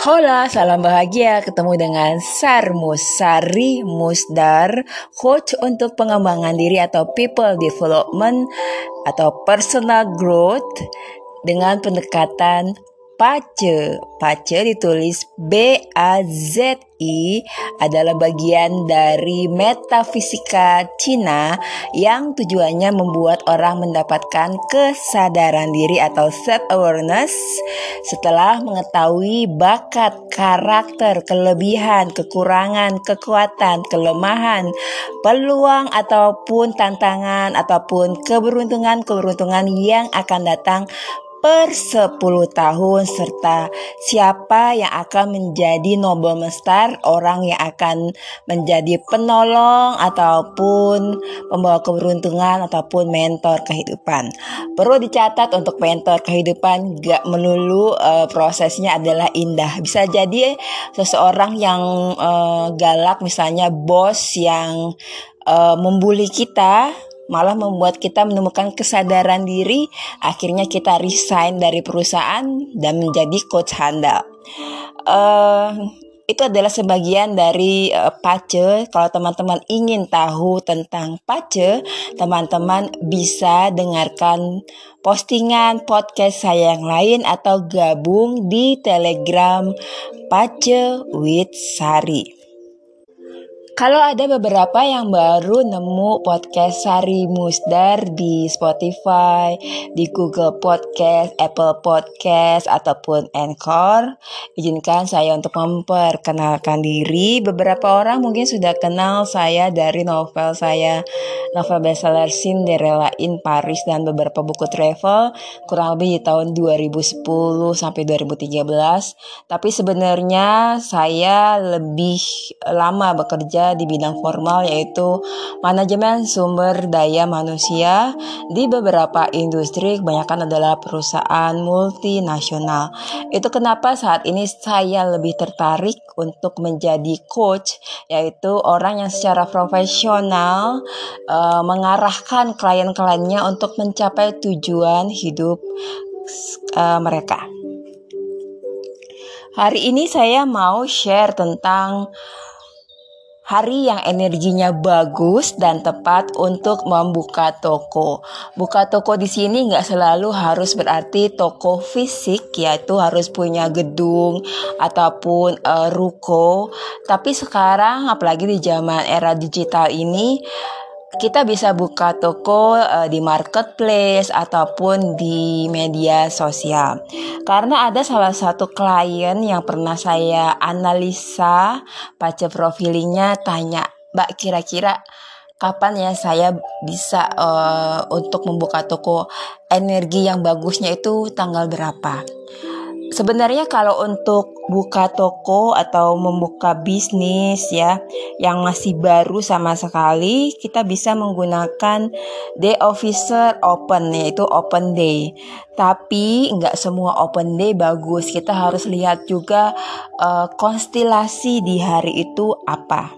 Hola, salam bahagia ketemu dengan Sarmus Sari Musdar, coach untuk pengembangan diri atau people development atau personal growth dengan pendekatan Pace. Pace ditulis B-A-Z-I adalah bagian dari metafisika Cina yang tujuannya membuat orang mendapatkan kesadaran diri atau self-awareness setelah mengetahui bakat, karakter, kelebihan, kekurangan, kekuatan, kelemahan, peluang ataupun tantangan ataupun keberuntungan-keberuntungan yang akan datang per 10 tahun serta siapa yang akan menjadi Nobel Mestar, orang yang akan menjadi penolong ataupun pembawa keberuntungan ataupun mentor kehidupan. Perlu dicatat untuk mentor kehidupan gak melulu uh, prosesnya adalah indah. Bisa jadi seseorang yang uh, galak misalnya bos yang uh, membuli kita malah membuat kita menemukan kesadaran diri, akhirnya kita resign dari perusahaan dan menjadi coach handal. Uh, itu adalah sebagian dari uh, pace. Kalau teman-teman ingin tahu tentang pace, teman-teman bisa dengarkan postingan podcast saya yang lain atau gabung di Telegram Pace with Sari. Kalau ada beberapa yang baru nemu podcast Sari Musdar di Spotify, di Google Podcast, Apple Podcast, ataupun Anchor, izinkan saya untuk memperkenalkan diri. Beberapa orang mungkin sudah kenal saya dari novel saya, novel bestseller Cinderella in Paris dan beberapa buku travel, kurang lebih di tahun 2010 sampai 2013. Tapi sebenarnya saya lebih lama bekerja di bidang formal yaitu manajemen sumber daya manusia di beberapa industri kebanyakan adalah perusahaan multinasional. Itu kenapa saat ini saya lebih tertarik untuk menjadi coach yaitu orang yang secara profesional uh, mengarahkan klien-kliennya untuk mencapai tujuan hidup uh, mereka. Hari ini saya mau share tentang hari yang energinya bagus dan tepat untuk membuka toko. Buka toko di sini nggak selalu harus berarti toko fisik, yaitu harus punya gedung ataupun uh, ruko. Tapi sekarang, apalagi di zaman era digital ini, kita bisa buka toko uh, di marketplace ataupun di media sosial. Karena ada salah satu klien yang pernah saya analisa baca profilingnya tanya, "Mbak kira-kira kapan ya saya bisa uh, untuk membuka toko energi yang bagusnya itu tanggal berapa?" Sebenarnya kalau untuk buka toko atau membuka bisnis ya yang masih baru sama sekali, kita bisa menggunakan day officer open yaitu open day. Tapi nggak semua open day bagus. Kita harus lihat juga uh, konstelasi di hari itu apa.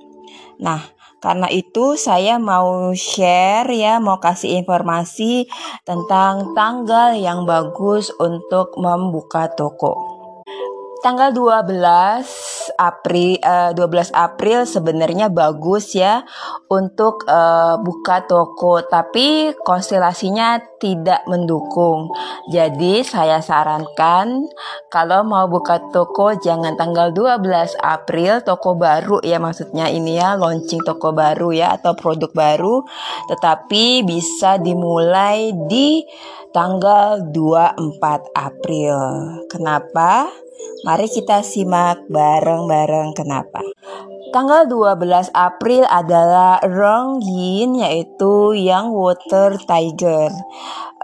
Nah, karena itu saya mau share ya, mau kasih informasi tentang tanggal yang bagus untuk membuka toko. Tanggal 12 April uh, 12 April sebenarnya bagus ya untuk uh, buka toko tapi konstelasinya tidak mendukung. Jadi saya sarankan kalau mau buka toko jangan tanggal 12 April toko baru ya maksudnya ini ya launching toko baru ya atau produk baru tetapi bisa dimulai di tanggal 24 April. Kenapa? Mari kita simak bareng-bareng kenapa. Tanggal 12 April adalah Rong Yin yaitu Young Water Tiger.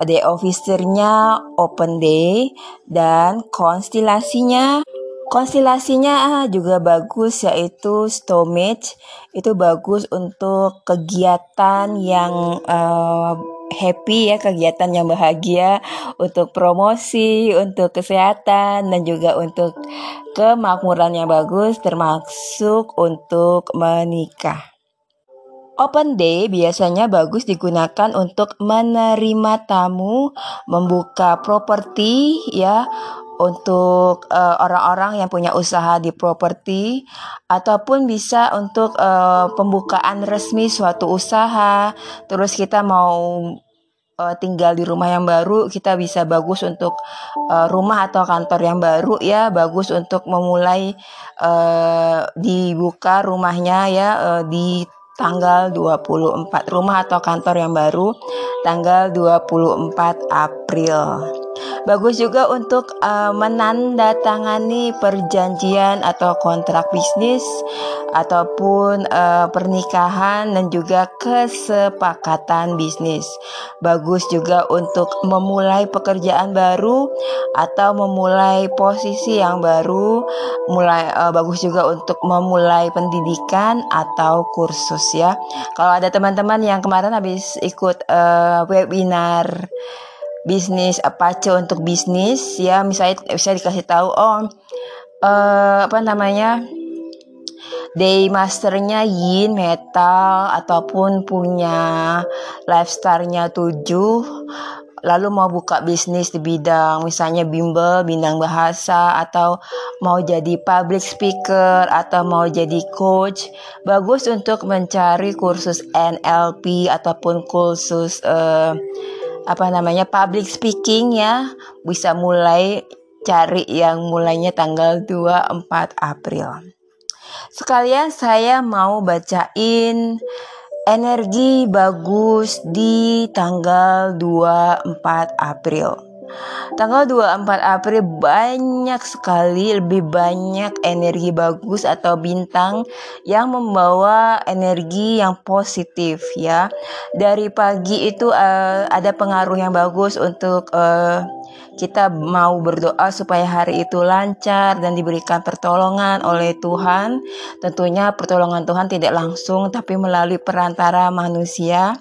Day officernya Open Day dan konstelasinya Konstelasinya juga bagus yaitu Stomach itu bagus untuk kegiatan yang uh, happy ya kegiatan yang bahagia untuk promosi, untuk kesehatan dan juga untuk kemakmuran yang bagus termasuk untuk menikah. Open day biasanya bagus digunakan untuk menerima tamu, membuka properti ya, untuk eh, orang-orang yang punya usaha di properti ataupun bisa untuk uh, pembukaan resmi suatu usaha. Terus kita mau uh, tinggal di rumah yang baru, kita bisa bagus untuk uh, rumah atau kantor yang baru ya, bagus untuk memulai uh, dibuka rumahnya ya uh, di tanggal 24 rumah atau kantor yang baru tanggal 24 April. Bagus juga untuk uh, menandatangani perjanjian atau kontrak bisnis ataupun uh, pernikahan dan juga kesepakatan bisnis. Bagus juga untuk memulai pekerjaan baru atau memulai posisi yang baru. Mulai uh, bagus juga untuk memulai pendidikan atau kursus ya. Kalau ada teman-teman yang kemarin habis ikut uh, webinar bisnis Apache untuk bisnis ya misalnya bisa dikasih tahu oh uh, apa namanya day masternya yin metal ataupun punya lifestyle-nya 7 lalu mau buka bisnis di bidang misalnya bimbel, bidang bahasa atau mau jadi public speaker atau mau jadi coach, bagus untuk mencari kursus NLP ataupun kursus uh, apa namanya public speaking ya bisa mulai cari yang mulainya tanggal 24 April. Sekalian saya mau bacain energi bagus di tanggal 24 April. Tanggal 24 April banyak sekali lebih banyak energi bagus atau bintang yang membawa energi yang positif ya. Dari pagi itu uh, ada pengaruh yang bagus untuk uh, kita mau berdoa supaya hari itu lancar dan diberikan pertolongan oleh Tuhan. Tentunya pertolongan Tuhan tidak langsung tapi melalui perantara manusia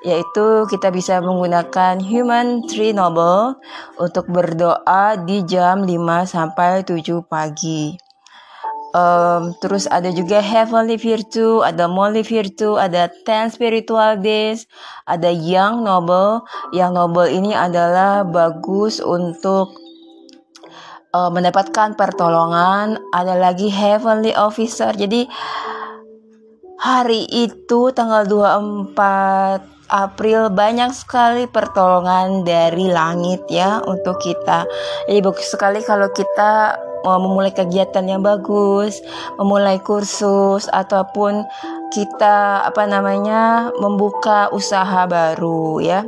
yaitu kita bisa menggunakan Human Tree Noble untuk berdoa di jam 5 sampai 7 pagi. Um, terus ada juga Heavenly Virtue, ada Molly Virtue, ada Ten Spiritual Days, ada Young Noble. Yang Noble ini adalah bagus untuk uh, mendapatkan pertolongan. Ada lagi Heavenly Officer. Jadi hari itu tanggal 24 April banyak sekali pertolongan dari langit ya untuk kita. Jadi bagus sekali kalau kita mau memulai kegiatan yang bagus, memulai kursus ataupun kita apa namanya membuka usaha baru ya.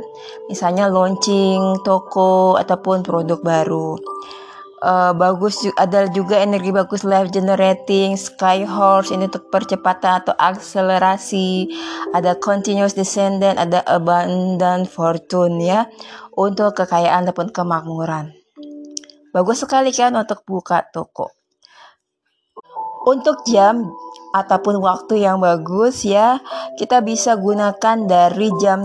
Misalnya launching toko ataupun produk baru uh, bagus ada juga energi bagus life generating sky horse ini untuk percepatan atau akselerasi. Ada continuous descendant ada abundant fortune ya untuk kekayaan ataupun kemakmuran. Bagus sekali kan untuk buka toko. Untuk jam ataupun waktu yang bagus ya kita bisa gunakan dari jam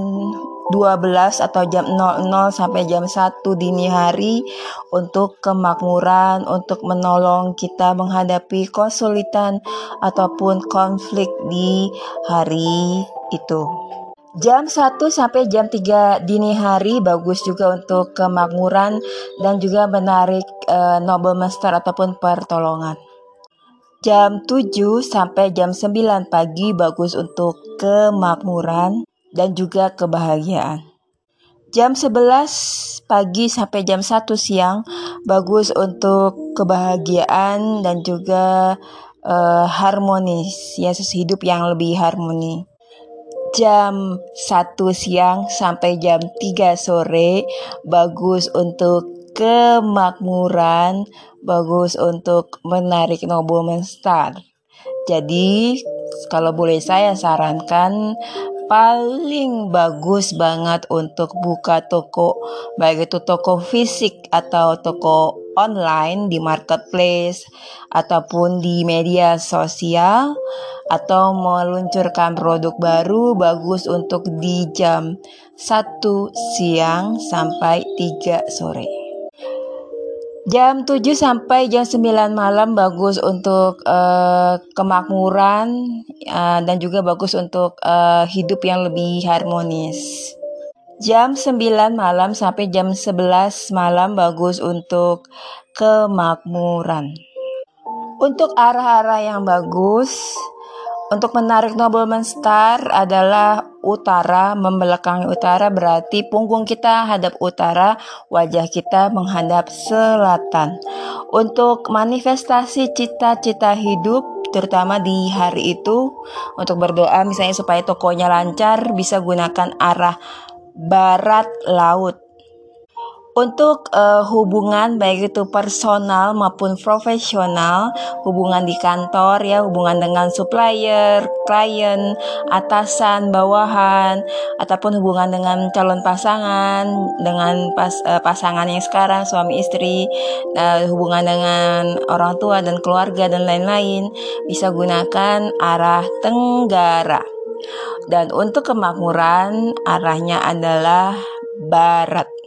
12 atau jam 00 sampai jam 1 dini hari untuk kemakmuran, untuk menolong kita menghadapi kesulitan ataupun konflik di hari itu. Jam 1 sampai jam 3 dini hari bagus juga untuk kemakmuran dan juga menarik e, Nobel Master ataupun pertolongan. Jam 7 sampai jam 9 pagi bagus untuk kemakmuran dan juga kebahagiaan. Jam 11 pagi sampai jam 1 siang bagus untuk kebahagiaan dan juga uh, harmonis, ya hidup yang lebih harmoni. Jam 1 siang sampai jam 3 sore bagus untuk kemakmuran, bagus untuk menarik Nobleman Star. Jadi kalau boleh saya sarankan paling bagus banget untuk buka toko baik itu toko fisik atau toko online di marketplace ataupun di media sosial atau meluncurkan produk baru bagus untuk di jam 1 siang sampai 3 sore. Jam 7 sampai jam 9 malam bagus untuk uh, kemakmuran uh, dan juga bagus untuk uh, hidup yang lebih harmonis. Jam 9 malam sampai jam 11 malam bagus untuk kemakmuran. Untuk arah-arah yang bagus, untuk menarik nobleman star adalah utara, membelakangi utara berarti punggung kita hadap utara, wajah kita menghadap selatan. Untuk manifestasi cita-cita hidup terutama di hari itu untuk berdoa misalnya supaya tokonya lancar bisa gunakan arah barat laut untuk uh, hubungan baik itu personal maupun profesional, hubungan di kantor ya, hubungan dengan supplier, klien, atasan, bawahan, ataupun hubungan dengan calon pasangan, dengan pas, uh, pasangan yang sekarang suami istri, uh, hubungan dengan orang tua dan keluarga dan lain-lain, bisa gunakan arah tenggara. Dan untuk kemakmuran arahnya adalah barat.